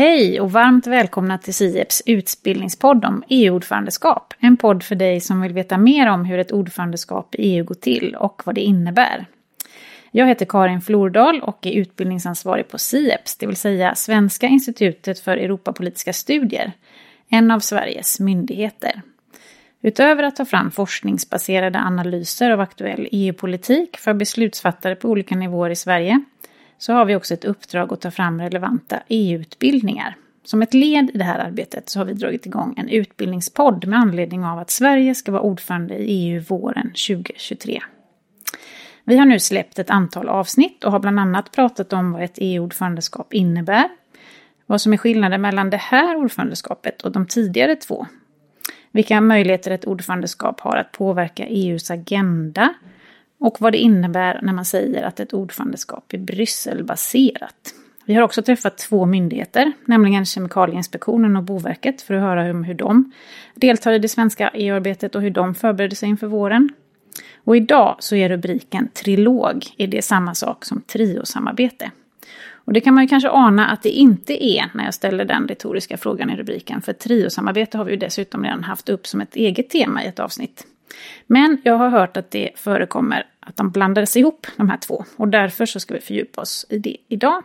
Hej och varmt välkomna till SIEPs utbildningspodd om EU-ordförandeskap. En podd för dig som vill veta mer om hur ett ordförandeskap i EU går till och vad det innebär. Jag heter Karin Flordal och är utbildningsansvarig på SIEPS, det vill säga Svenska institutet för Europapolitiska studier, en av Sveriges myndigheter. Utöver att ta fram forskningsbaserade analyser av aktuell EU-politik för beslutsfattare på olika nivåer i Sverige så har vi också ett uppdrag att ta fram relevanta EU-utbildningar. Som ett led i det här arbetet så har vi dragit igång en utbildningspodd med anledning av att Sverige ska vara ordförande i EU våren 2023. Vi har nu släppt ett antal avsnitt och har bland annat pratat om vad ett EU-ordförandeskap innebär, vad som är skillnaden mellan det här ordförandeskapet och de tidigare två, vilka möjligheter ett ordförandeskap har att påverka EUs agenda och vad det innebär när man säger att ett ordförandeskap är Brysselbaserat. Vi har också träffat två myndigheter, nämligen Kemikalieinspektionen och Boverket, för att höra hur de deltar i det svenska EU-arbetet och hur de förbereder sig inför våren. Och idag så är rubriken Trilog, är det samma sak som triosamarbete? Och det kan man ju kanske ana att det inte är när jag ställer den retoriska frågan i rubriken, för triosamarbete har vi ju dessutom redan haft upp som ett eget tema i ett avsnitt. Men jag har hört att det förekommer att de blandades ihop, de här två. Och därför så ska vi fördjupa oss i det idag.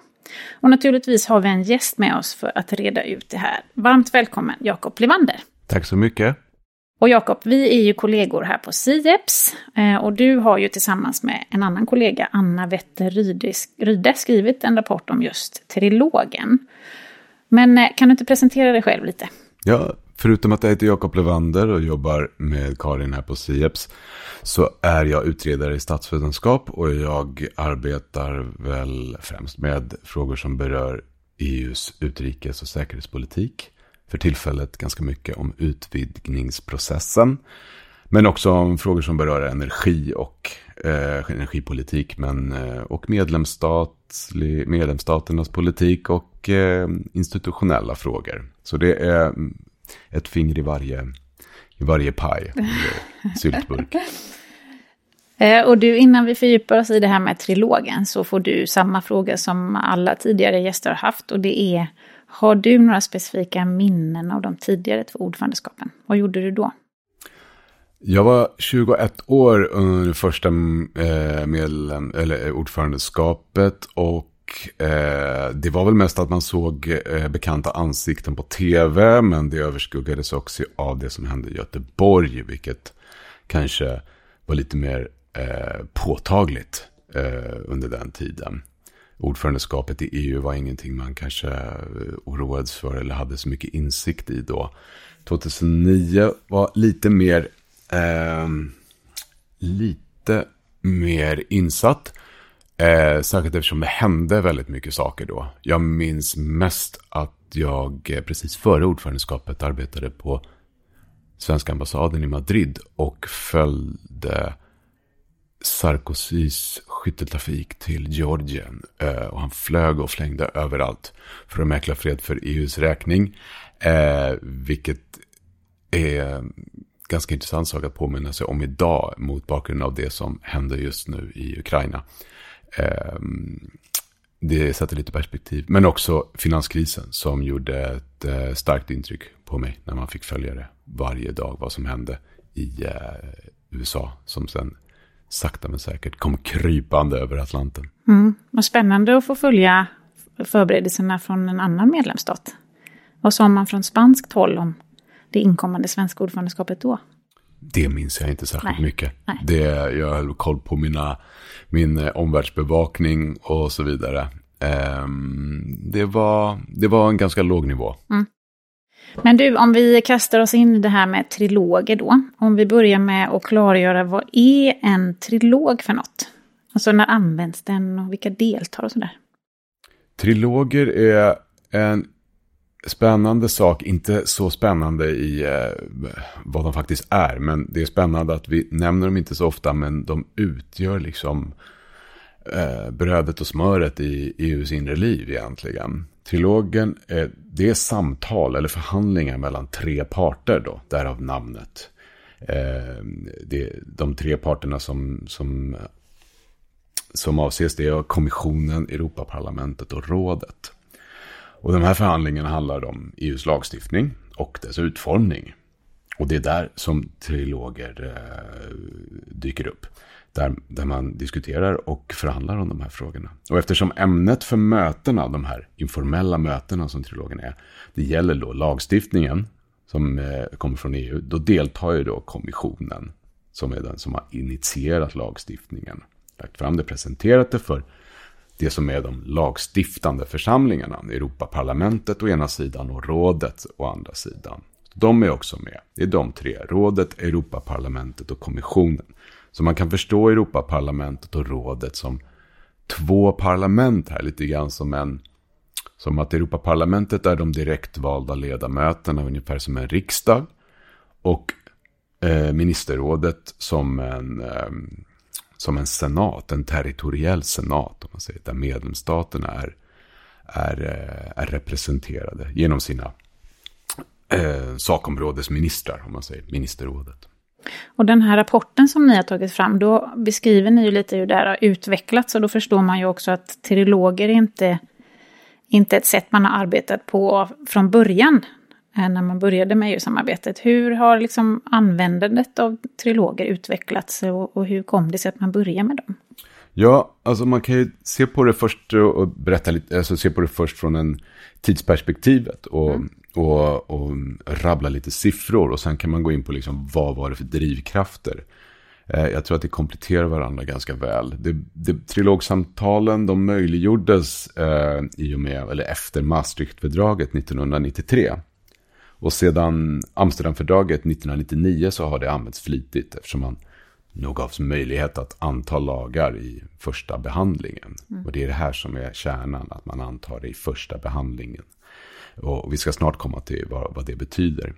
Och naturligtvis har vi en gäst med oss för att reda ut det här. Varmt välkommen Jakob Levander. Tack så mycket. Och Jakob, vi är ju kollegor här på SIEPS. Eh, och du har ju tillsammans med en annan kollega, Anna Wetter Ryde, skrivit en rapport om just trilogen. Men eh, kan du inte presentera dig själv lite? Ja, förutom att jag heter Jakob Levander och jobbar med Karin här på SIEPS så är jag utredare i statsvetenskap och jag arbetar väl främst med frågor som berör EUs utrikes och säkerhetspolitik. För tillfället ganska mycket om utvidgningsprocessen. Men också om frågor som berör energi och eh, energipolitik men, eh, och medlemsstaternas politik och eh, institutionella frågor. Så det är ett finger i varje, i varje paj, syltburk. Eh, och du, innan vi fördjupar oss i det här med trilogen så får du samma fråga som alla tidigare gäster har haft. Och det är, har du några specifika minnen av de tidigare två ordförandeskapen? Vad gjorde du då? Jag var 21 år under första eh, medlem, eller ordförandeskapet och eh, det var väl mest att man såg eh, bekanta ansikten på tv, men det överskuggades också av det som hände i Göteborg, vilket kanske var lite mer eh, påtagligt eh, under den tiden. Ordförandeskapet i EU var ingenting man kanske eh, oroades för eller hade så mycket insikt i då. 2009 var lite mer, eh, lite mer insatt. Eh, särskilt eftersom det hände väldigt mycket saker då. Jag minns mest att jag eh, precis före ordförandeskapet arbetade på svenska ambassaden i Madrid och följde Sarkozys skytteltrafik till Georgien. Eh, och han flög och flängde överallt för att mäkla fred för EUs räkning. Eh, vilket är ganska intressant sak att påminna sig om idag mot bakgrund av det som händer just nu i Ukraina. Ehm, det sätter lite perspektiv. Men också finanskrisen som gjorde ett eh, starkt intryck på mig när man fick följa det varje dag vad som hände i eh, USA som sen sakta men säkert kom krypande över Atlanten. Mm, vad spännande att få följa förberedelserna från en annan medlemsstat. Vad sa man från spanskt håll om det inkommande svenska ordförandeskapet då? Det minns jag inte särskilt Nej. mycket. Nej. Det, jag höll koll på mina, min eh, omvärldsbevakning och så vidare. Um, det, var, det var en ganska låg nivå. Mm. Men du, om vi kastar oss in i det här med triloger då. Om vi börjar med att klargöra vad är en trilog för något? Alltså när används den och vilka deltar och sådär? Triloger är en spännande sak, inte så spännande i eh, vad de faktiskt är. Men det är spännande att vi nämner dem inte så ofta, men de utgör liksom eh, brödet och smöret i EUs inre liv egentligen. Trilogen, är, det är samtal eller förhandlingar mellan tre parter då, därav namnet. Eh, det, de tre parterna som, som, som avses det är kommissionen, Europaparlamentet och rådet. Och de här förhandlingarna handlar om EUs lagstiftning och dess utformning. Och det är där som triloger eh, dyker upp. Där, där man diskuterar och förhandlar om de här frågorna. Och eftersom ämnet för mötena, de här informella mötena som trilogen är, det gäller då lagstiftningen som eh, kommer från EU, då deltar ju då kommissionen som är den som har initierat lagstiftningen. Lagt fram det, presenterat det för det som är de lagstiftande församlingarna. Europaparlamentet å ena sidan och rådet å andra sidan. De är också med. Det är de tre. Rådet, Europaparlamentet och kommissionen. Så man kan förstå Europaparlamentet och rådet som två parlament här. Lite grann som en... Som att Europaparlamentet är de direktvalda ledamöterna ungefär som en riksdag. Och eh, ministerrådet som en... Eh, som en senat, en territoriell senat, om man säger, där medlemsstaterna är, är, eh, är representerade genom sina eh, sakområdesministrar, om man säger, ministerrådet. Och den här rapporten som ni har tagit fram, då beskriver ni ju lite hur det här har utvecklats och då förstår man ju också att triloger är inte, inte ett sätt man har arbetat på från början när man började med EU-samarbetet. Hur har liksom användandet av triloger utvecklats och, och hur kom det sig att man började med dem? Ja, alltså man kan ju se på det först och berätta lite, alltså se på det först från en tidsperspektivet och, mm. och, och rabbla lite siffror och sen kan man gå in på liksom vad var det för drivkrafter. Eh, jag tror att det kompletterar varandra ganska väl. Det, det, trilogsamtalen de möjliggjordes eh, i och med, eller efter Maastrichtfördraget 1993. Och sedan Amsterdamfördraget 1999 så har det använts flitigt eftersom man nog gavs möjlighet att anta lagar i första behandlingen. Mm. Och det är det här som är kärnan, att man antar det i första behandlingen. Och vi ska snart komma till vad, vad det betyder.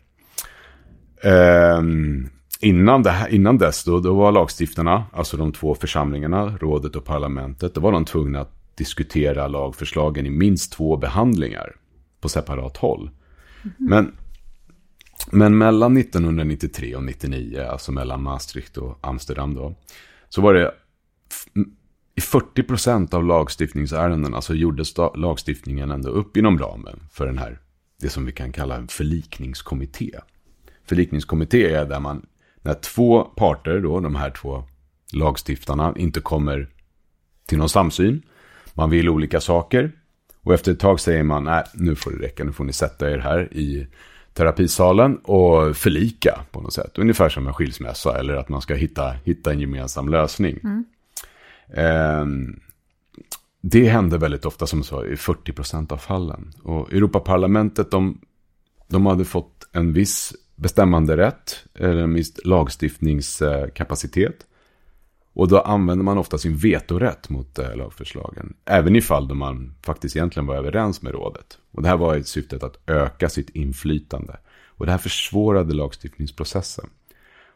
Um, innan, det här, innan dess då, då var lagstiftarna, alltså de två församlingarna, rådet och parlamentet, då var de tvungna att diskutera lagförslagen i minst två behandlingar på separat håll. Mm. Men men mellan 1993 och 1999, alltså mellan Maastricht och Amsterdam då, så var det i 40 procent av lagstiftningsärendena så gjordes lagstiftningen ändå upp inom ramen för den här, det som vi kan kalla en förlikningskommitté. Förlikningskommitté är där man, när två parter då, de här två lagstiftarna, inte kommer till någon samsyn, man vill olika saker, och efter ett tag säger man, nej, nu får det räcka, nu får ni sätta er här i terapisalen och förlika på något sätt. Ungefär som en skilsmässa eller att man ska hitta, hitta en gemensam lösning. Mm. Eh, det händer väldigt ofta som så i 40% av fallen. Och Europaparlamentet de, de hade fått en viss bestämmande rätt eller en viss lagstiftningskapacitet. Och då använder man ofta sin vetorätt mot eh, lagförslagen. Även i fall då man faktiskt egentligen var överens med rådet. Och det här var i syftet att öka sitt inflytande. Och det här försvårade lagstiftningsprocessen.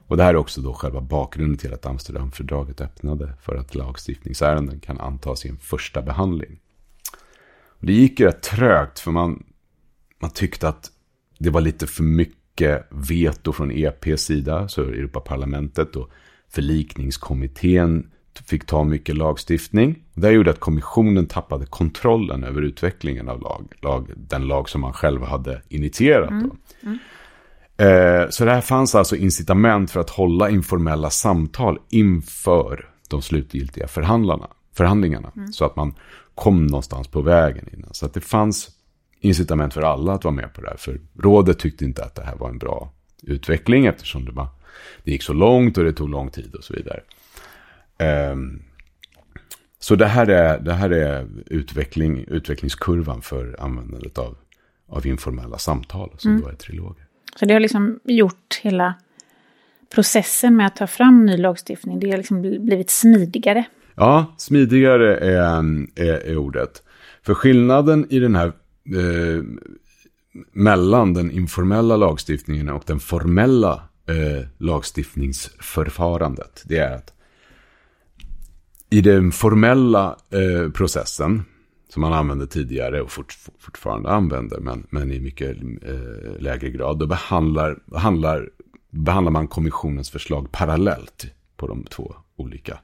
Och det här är också då själva bakgrunden till att Amsterdamfördraget öppnade för att lagstiftningsärenden kan antas i en första behandling. Och det gick ju rätt trögt för man, man tyckte att det var lite för mycket veto från EPs sida, så Europaparlamentet och förlikningskommittén fick ta mycket lagstiftning. Det gjorde att kommissionen tappade kontrollen över utvecklingen av lag, lag den lag som man själv hade initierat. Mm. Mm. Eh, så det här fanns alltså incitament för att hålla informella samtal inför de slutgiltiga förhandlingarna. Mm. Så att man kom någonstans på vägen innan. Så att det fanns incitament för alla att vara med på det här. För rådet tyckte inte att det här var en bra utveckling eftersom det, var, det gick så långt och det tog lång tid och så vidare. Um, så det här är, det här är utveckling, utvecklingskurvan för användandet av, av informella samtal som mm. då är triloger. Så det har liksom gjort hela processen med att ta fram ny lagstiftning, det har liksom blivit smidigare. Ja, smidigare är, är, är ordet. För skillnaden i den här eh, mellan den informella lagstiftningen och den formella eh, lagstiftningsförfarandet, det är att i den formella eh, processen, som man använde tidigare och fort, fortfarande använder, men, men i mycket eh, lägre grad, då behandlar, behandlar, behandlar man kommissionens förslag parallellt på de två olika,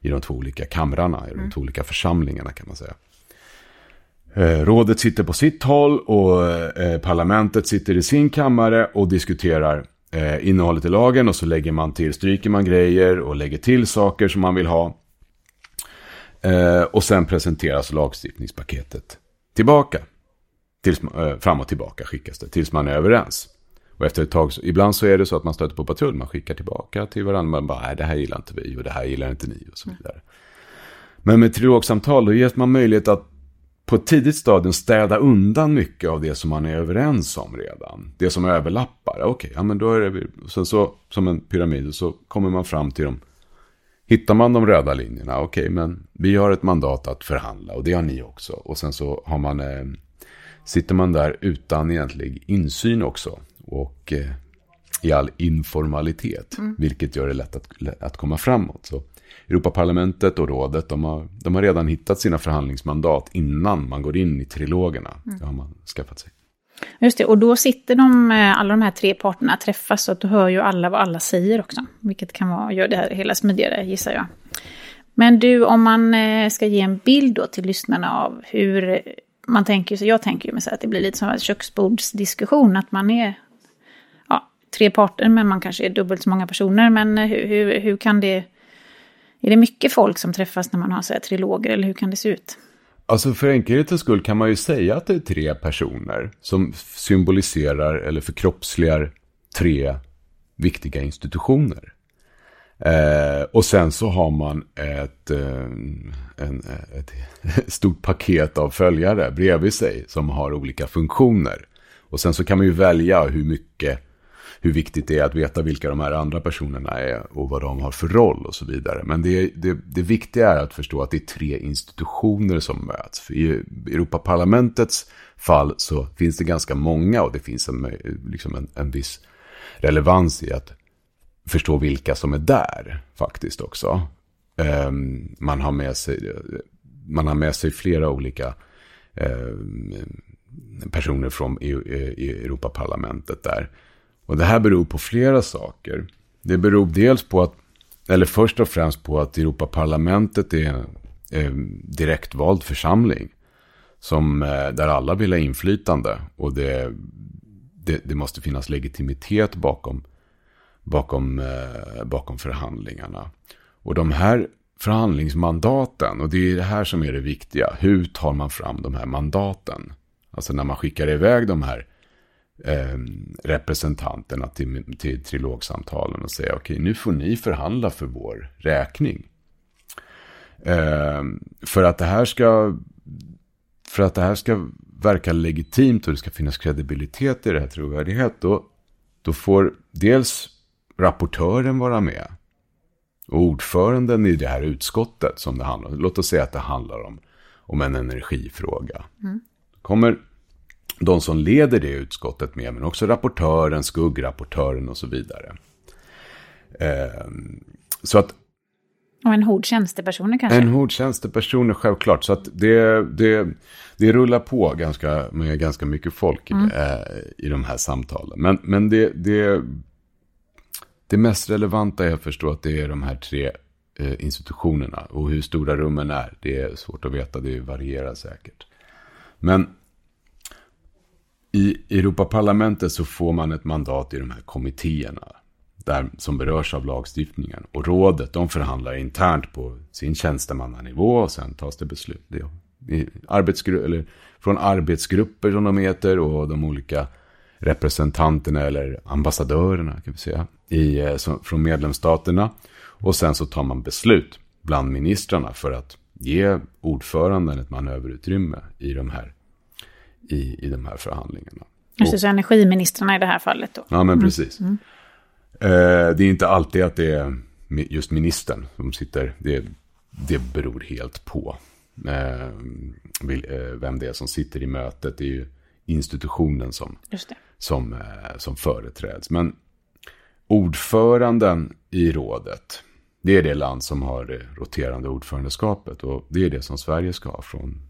i de två olika kamrarna, i de mm. två olika församlingarna kan man säga. Rådet sitter på sitt håll och parlamentet sitter i sin kammare och diskuterar eh, innehållet i lagen och så lägger man till, stryker man grejer och lägger till saker som man vill ha. och sen presenteras lagstiftningspaketet tillbaka. Tills, fram och tillbaka skickas det tills man är överens. Och efter ett tag, ibland så är det så att man stöter på patrull, man skickar tillbaka till varandra, man bara, nej det här gillar inte vi och det här gillar inte ni och så vidare. Men med trilogsamtal då ges man möjlighet att på ett tidigt stadium städa undan mycket av det som man är överens om redan. Det som överlappar. Okej, okay, ja men då är det så, så, som en pyramid så kommer man fram till dem. Hittar man de röda linjerna, okej, okay, men vi har ett mandat att förhandla och det har ni också. Och sen så har man, eh, sitter man där utan egentlig insyn också. Och eh, i all informalitet, mm. vilket gör det lätt att, att komma framåt. Så Europaparlamentet och rådet, de har, de har redan hittat sina förhandlingsmandat innan man går in i trilogerna. Mm. Det har man skaffat sig. Just det, och då sitter de, alla de här tre parterna träffas, så att då hör ju alla vad alla säger också. Vilket kan vara, gör det här hela smidigare, gissar jag. Men du, om man eh, ska ge en bild då till lyssnarna av hur man tänker, så jag tänker ju mig så att det blir lite som en köksbordsdiskussion, att man är ja, tre parter, men man kanske är dubbelt så många personer. Men hur, hur, hur kan det är det mycket folk som träffas när man har så här triloger eller hur kan det se ut? Alltså för enkelhetens skull kan man ju säga att det är tre personer som symboliserar eller förkroppsligar tre viktiga institutioner. Eh, och sen så har man ett, eh, en, ett stort paket av följare bredvid sig som har olika funktioner. Och sen så kan man ju välja hur mycket hur viktigt det är att veta vilka de här andra personerna är och vad de har för roll och så vidare. Men det, det, det viktiga är att förstå att det är tre institutioner som möts. För I Europaparlamentets fall så finns det ganska många och det finns en, liksom en, en viss relevans i att förstå vilka som är där faktiskt också. Ehm, man, har med sig, man har med sig flera olika ehm, personer från e, Europaparlamentet där. Och det här beror på flera saker. Det beror dels på att, eller först och främst på att Europaparlamentet är en direktvald församling. Som, eh, där alla vill ha inflytande. Och det, det, det måste finnas legitimitet bakom, bakom, eh, bakom förhandlingarna. Och de här förhandlingsmandaten, och det är det här som är det viktiga. Hur tar man fram de här mandaten? Alltså när man skickar iväg de här eh, representanterna till, till trilogsamtalen och säga okej, nu får ni förhandla för vår räkning. Eh, för att det här ska för att det här ska verka legitimt och det ska finnas kredibilitet i det här trovärdighet, då, då får dels rapportören vara med. Och ordföranden i det här utskottet som det handlar om. Låt oss säga att det handlar om, om en energifråga. Mm. Kommer de som leder det utskottet med, men också rapportören, skuggrapportören och så vidare. Eh, så att... Och en hord tjänstepersoner kanske? En hord tjänstepersoner, självklart. Så att det, det, det rullar på ganska, med ganska mycket folk mm. eh, i de här samtalen. Men, men det, det, det mest relevanta är att förstå att det är de här tre eh, institutionerna. Och hur stora rummen är, det är svårt att veta, det varierar säkert. Men i Europaparlamentet så får man ett mandat i de här kommittéerna. Där, som berörs av lagstiftningen. Och rådet, de förhandlar internt på sin tjänstemannanivå och sen tas det beslut. Det, arbetsgru eller, från arbetsgrupper som de heter och de olika representanterna eller ambassadörerna kan vi säga. I, eh, som, från medlemsstaterna. Och sen så tar man beslut bland ministrarna för att ge ordföranden ett manöverutrymme i de här i, i de här förhandlingarna. Just det, så energiministrarna i det här fallet då. Ja, men mm. precis. Mm. Eh, det är inte alltid att det är just ministern som sitter. Det, det beror helt på eh, eh, vem det är som sitter i mötet. Det är ju institutionen som, som, som företräds. Men ordföranden i rådet, det är det land som har det roterande ordförandeskapet. Och det är det som Sverige ska ha från,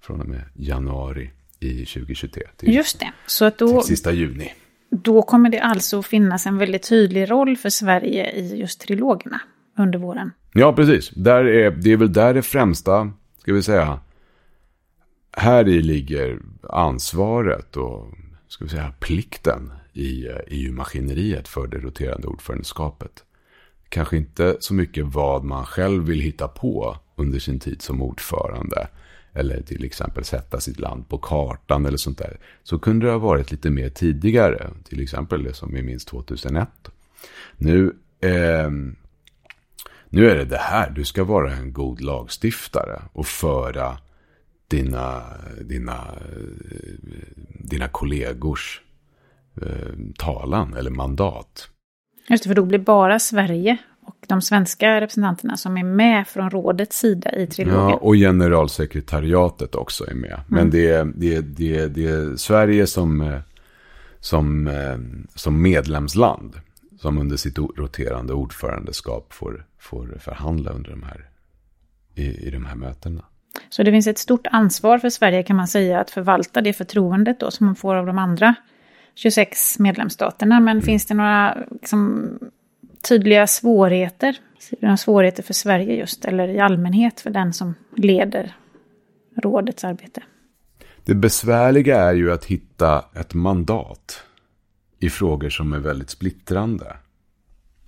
från och med januari i 2023. Till, Just det. Så att då, till sista juni. Då kommer det alltså finnas en väldigt tydlig roll för Sverige i just trilogerna under våren. Ja, precis. Där är, det är väl där det främsta, ska vi säga, här i ligger ansvaret och ska vi säga, plikten i EU-maskineriet för det roterande ordförandeskapet. Kanske inte så mycket vad man själv vill hitta på under sin tid som ordförande. Eller till exempel sätta sitt land på kartan eller sånt där. Så kunde det ha varit lite mer tidigare. Till exempel det som vi minns 2001. Nu, eh, nu är det det här. Du ska vara en god lagstiftare och föra dina, dina, eh, dina kollegors eh, talan eller mandat. Just det, för då blir bara Sverige och de svenska representanterna som är med från rådets sida i trilogen. Ja, och generalsekretariatet också är med. Men mm. det, är, det, det, det är Sverige som, eh, som, eh, som medlemsland som under sitt roterande ordförandeskap får, får förhandla under de här, i, i de här mötena. Så det finns ett stort ansvar för Sverige kan man säga att förvalta det förtroendet då som man får av de andra 26 medlemsstaterna. Men mm. finns det några liksom, tydliga svårigheter? Ser du Några svårigheter för Sverige just, eller i allmänhet för den som leder rådets arbete? Det besvärliga är ju att hitta ett mandat i frågor som är väldigt splittrande.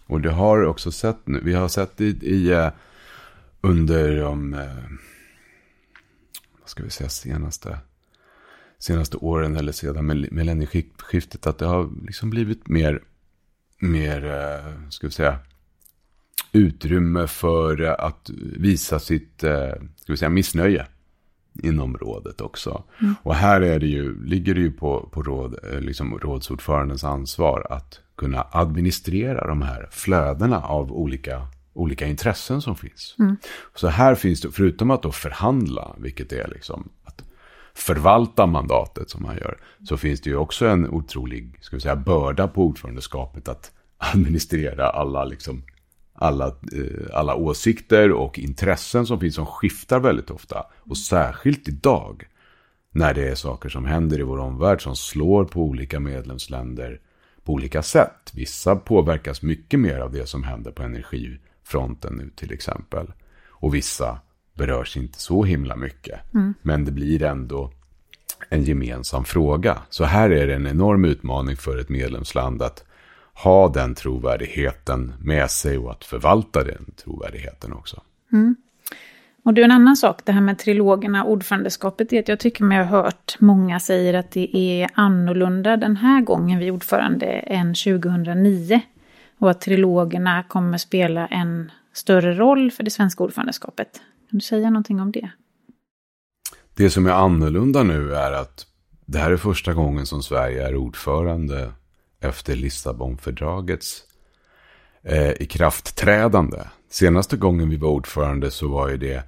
Och det har också sett nu, vi har sett i, i eh, under de, eh, vad ska vi säga, senaste, senaste åren eller sedan millennieskiftet att det har liksom blivit mer, mer, eh, ska vi säga, utrymme för att visa sitt, ska vi säga, missnöje inom rådet också. Mm. Och här är det ju, ligger det ju på, på råd, eh, liksom rådsordförandens ansvar att kunna administrera de här flödena av olika, olika intressen som finns. Mm. Så här finns det, förutom att då förhandla, vilket är liksom att förvalta mandatet som man gör, så finns det ju också en otrolig, ska vi säga, börda på ordförandeskapet att administrera alla liksom alla, eh, alla åsikter och intressen som finns som skiftar väldigt ofta. Och särskilt idag när det är saker som händer i vår omvärld som slår på olika medlemsländer på olika sätt. Vissa påverkas mycket mer av det som händer på energifronten nu till exempel. Och vissa berörs inte så himla mycket. Mm. Men det blir ändå en gemensam fråga. Så här är det en enorm utmaning för ett medlemsland att ha den trovärdigheten med sig och att förvalta den trovärdigheten också. Mm. Och du, en annan sak, det här med trilogerna, ordförandeskapet, är att jag tycker mig ha hört många säger att det är annorlunda den här gången vi är ordförande än 2009. Och att trilogerna kommer spela en större roll för det svenska ordförandeskapet. Kan du säga någonting om det? Det som är annorlunda nu är att det här är första gången som Sverige är ordförande efter Lissabonfördragets eh, ikraftträdande. Senaste gången vi var ordförande så var ju det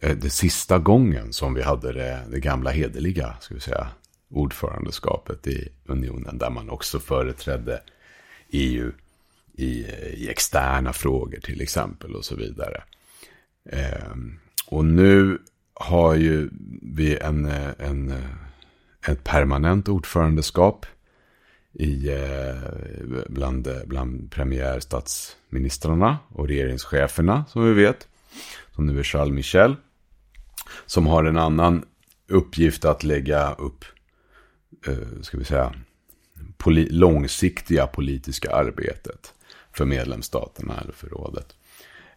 eh, det sista gången som vi hade det, det gamla hederliga, ska vi säga, ordförandeskapet i unionen. Där man också företrädde EU i, eh, i externa frågor till exempel och så vidare. Eh, och nu har ju vi en, en, ett permanent ordförandeskap i, eh, bland, bland premiärstatsministrarna och regeringscheferna som vi vet. Som nu är Charles Michel. Som har en annan uppgift att lägga upp, eh, ska vi säga, poli långsiktiga politiska arbetet för medlemsstaterna eller för rådet.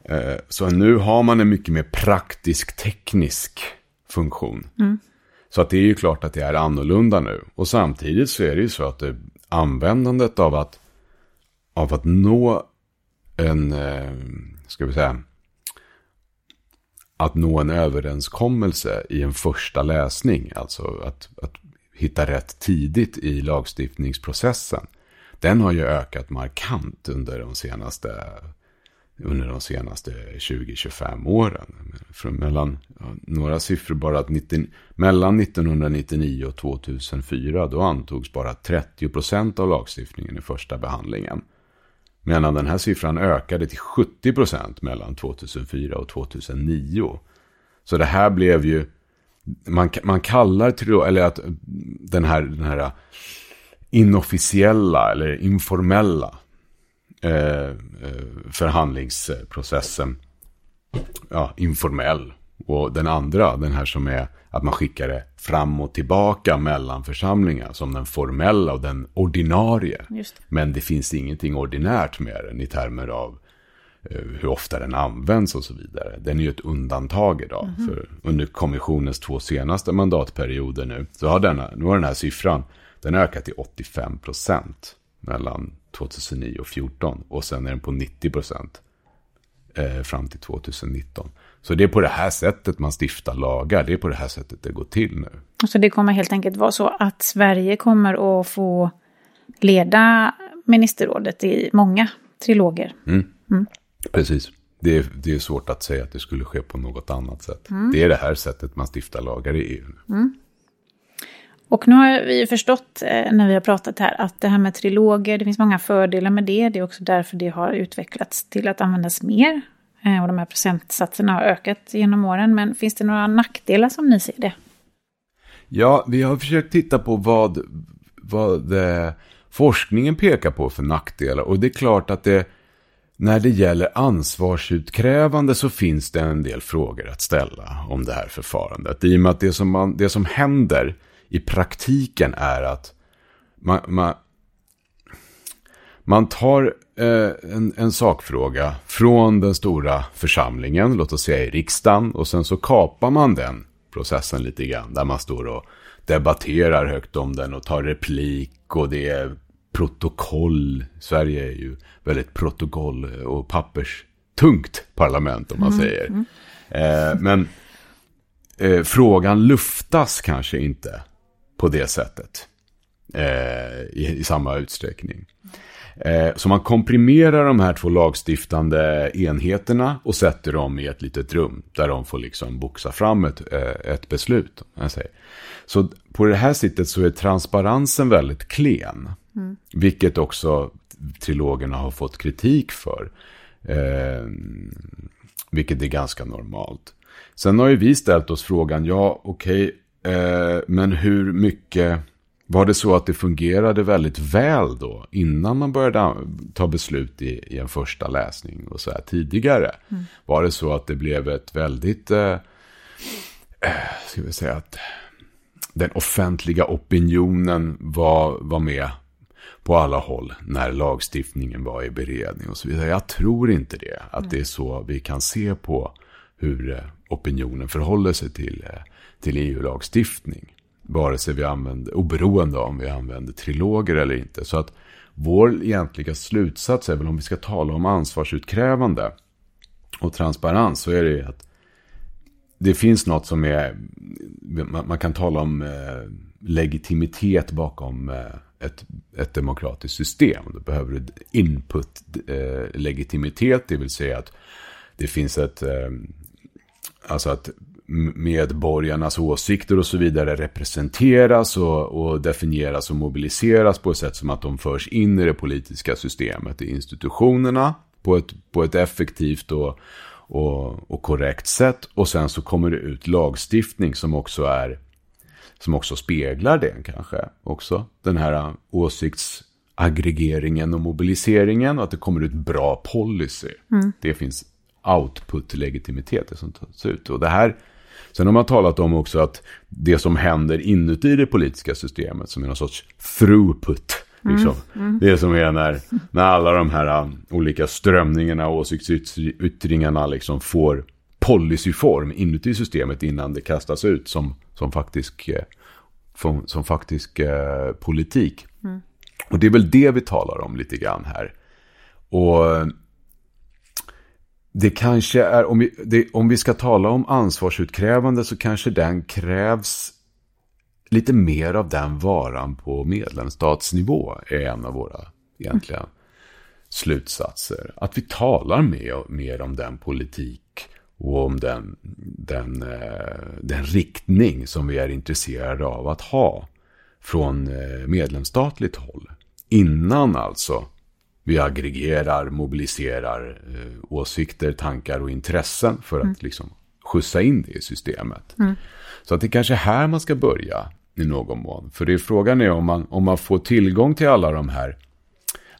Eh, så nu har man en mycket mer praktisk teknisk funktion. Mm. Så att det är ju klart att det är annorlunda nu. Och samtidigt så är det ju så att det användandet av att, av att nå en, eh, ska vi säga, att nå en överenskommelse i en första läsning, alltså att, att hitta rätt tidigt i lagstiftningsprocessen, den har ju ökat markant under de senaste under de senaste 20-25 åren. Från mellan, några siffror bara att 90, mellan 1999 och 2004 då antogs bara 30 procent av lagstiftningen i första behandlingen. Medan den här siffran ökade till 70 procent mellan 2004 och 2009. Så det här blev ju, man, man kallar till, eller att den här, den här inofficiella eller informella förhandlingsprocessen ja, informell. Och den andra, den här som är att man skickar det fram och tillbaka mellan församlingar som den formella och den ordinarie. Just det. Men det finns ingenting ordinärt med den i termer av eh, hur ofta den används och så vidare. Den är ju ett undantag idag. För under kommissionens två senaste mandatperioder nu så har denna, nu har den här siffran den ökat till 85 procent mellan 2009 och 2014 och sen är den på 90 procent eh, fram till 2019. Så det är på det här sättet man stiftar lagar. Det är på det här sättet det går till nu. Så det kommer helt enkelt vara så att Sverige kommer att få leda ministerrådet i många triloger. Precis. Det är, det är svårt att säga att det skulle ske på något annat sätt. Det är det här sättet man stiftar lagar i EU. Och nu har vi ju förstått eh, när vi har pratat här att det här med triloger, det finns många fördelar med det. Det är också därför det har utvecklats till att användas mer. Eh, och de här procentsatserna har ökat genom åren. Men finns det några nackdelar som ni ser det? Ja, vi har försökt titta på vad, vad eh, forskningen pekar på för nackdelar. Och det är klart att det, när det gäller ansvarsutkrävande så finns det en del frågor att ställa om det här förfarandet. I och med att det som, man, det som händer i praktiken är att man, man, man tar eh, en, en sakfråga från den stora församlingen, låt oss säga i riksdagen, och sen så kapar man den processen lite grann, där man står och debatterar högt om den och tar replik och det är protokoll. Sverige är ju väldigt protokoll och papperstungt parlament om man säger. Eh, men eh, frågan luftas kanske inte på det sättet eh, i, i samma utsträckning. Eh, så man komprimerar de här två lagstiftande enheterna och sätter dem i ett litet rum där de får liksom boxa fram ett, eh, ett beslut. Så på det här sättet så är transparensen väldigt klen. Vilket också trilogerna har fått kritik för. Eh, vilket är ganska normalt. Sen har ju vi ställt oss frågan, ja okej, eh, men hur mycket... Var det så att det fungerade väldigt väl då innan man började ta beslut i, i en första läsning och så här tidigare? Var det så att det blev ett väldigt, eh, eh, ska vi säga att den offentliga opinionen var, var med på alla håll när lagstiftningen var i beredning och så vidare. Jag tror inte det, att det är så vi kan se på hur eh, opinionen förhåller sig till, eh, till EU-lagstiftning. Vare sig vi använder, oberoende av om vi använder triloger eller inte. Så att vår egentliga slutsats är väl om vi ska tala om ansvarsutkrävande och transparens så är det att det finns något som är, man, kan tala om eh, legitimitet bakom ett, ett demokratiskt system. Då behöver du input-legitimitet. det vill säga att det finns ett, alltså att medborgarnas åsikter och så vidare representeras och, och definieras och mobiliseras på ett sätt som att de förs in i det politiska systemet, i institutionerna på ett, på ett effektivt och, och, och korrekt sätt. Och sen så kommer det ut lagstiftning som också är som också speglar det kanske också. Den här åsiktsaggregeringen och mobiliseringen och att det kommer ut bra policy. Det finns output-legitimitet som tas ut. Och det här, sen har man talat om också att det som händer inuti det politiska systemet som är någon sorts throughput. Liksom. Det som är när, när alla de här um, olika strömningarna och åsiktsyttringarna liksom får policyform inuti systemet innan det kastas ut som, som faktisk, eh, som, som faktisk eh, politik. Och det är väl det vi talar om lite grann här. Och det kanske är, om vi, det, om vi ska tala om ansvarsutkrävande så kanske den krävs lite mer av den varan på medlemsstatsnivå är en av våra egentliga slutsatser. Att vi talar mer, mer om den politik och om den, den, eh, den riktning som vi är intresserade av att ha från eh, medlemsstatligt håll. Innan alltså vi aggregerar, mobiliserar eh, åsikter, tankar och intressen för att liksom skjutsa in det i systemet. Så att det kanske är här man ska börja i någon mån. För det är frågan är om man, om man får tillgång till alla de här,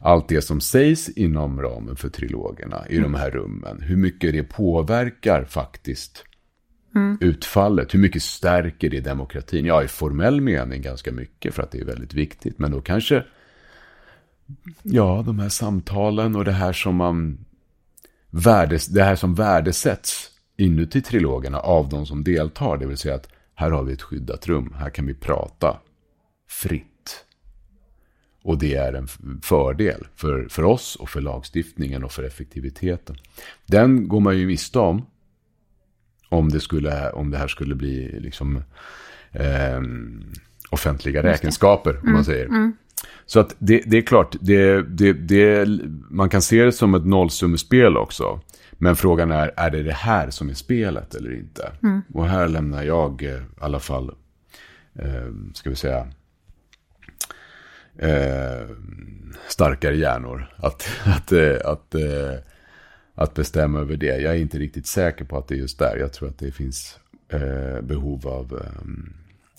allt det som sägs inom ramen för trilogerna i de här rummen. Hur mycket det påverkar faktiskt mm. utfallet. Hur mycket stärker det demokratin? Ja, i formell mening ganska mycket för att det är väldigt viktigt. Men då kanske, ja, de här samtalen och det här som man värdes, det här som värdesätts inuti trilogerna av de som deltar. Det vill säga att här har vi ett skyddat rum, här kan vi prata fritt. Och det är en fördel för, för oss och för lagstiftningen och för effektiviteten. Den går man ju miste om. Om det, skulle, om det här skulle bli liksom, eh, offentliga räkenskaper, om man mm, säger. Mm. Så att det, det är klart, det, det, det, man kan se det som ett nollsummespel också. Men frågan är, är det det här som är spelet eller inte? Mm. Och här lämnar jag eh, i alla fall, eh, ska vi säga, eh, starkare hjärnor att, att, eh, att, eh, att bestämma över det. Jag är inte riktigt säker på att det är just där. Jag tror att det finns eh, behov av,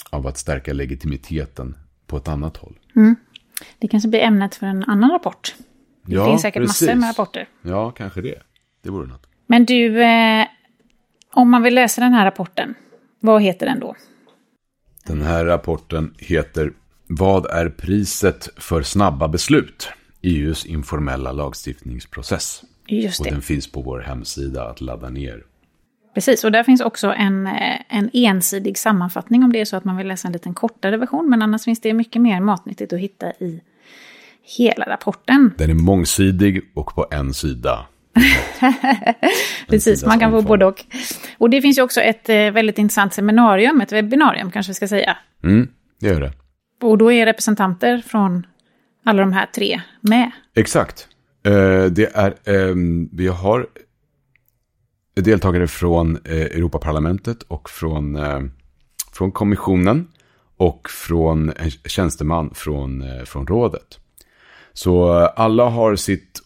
av att stärka legitimiteten på ett annat håll. Mm. Det kanske blir ämnet för en annan rapport. Det ja, finns säkert precis. massor med rapporter. Ja, kanske det. Det vore något. Men du, eh, om man vill läsa den här rapporten, vad heter den då? Den här rapporten heter Vad är priset för snabba beslut? EUs informella lagstiftningsprocess. Just det. Och den finns på vår hemsida att ladda ner. Precis, och där finns också en, eh, en ensidig sammanfattning om det är så att man vill läsa en liten kortare version. Men annars finns det mycket mer matnyttigt att hitta i hela rapporten. Den är mångsidig och på en sida. Precis, man kan få både och. Och det finns ju också ett eh, väldigt intressant seminarium, ett webbinarium kanske vi ska säga. Mm, det gör det. Och då är representanter från alla de här tre med. Exakt. Uh, det är, um, vi har deltagare från eh, Europaparlamentet och från, eh, från kommissionen och från en tjänsteman från, eh, från rådet. Så eh, alla har sitt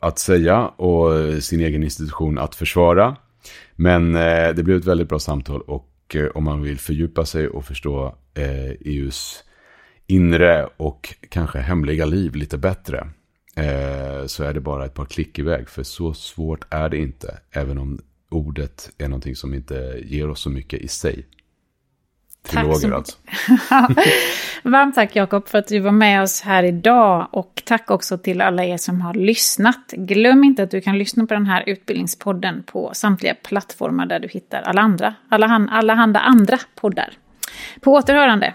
att säga och sin egen institution att försvara. Men eh, det blev ett väldigt bra samtal och eh, om man vill fördjupa sig och förstå EUs eh, e inre och kanske hemliga liv lite bättre så är det bara ett par klick iväg. För så svårt är det inte, även om ordet är någonting som inte ger oss så mycket i sig. Triloger alltså. Varmt tack Jakob för att du var med oss här idag och tack också till alla er som har lyssnat. Glöm inte att du kan lyssna på den här utbildningspodden på samtliga plattformar där du hittar alla andra, alla, alla andra poddar. På återhörande.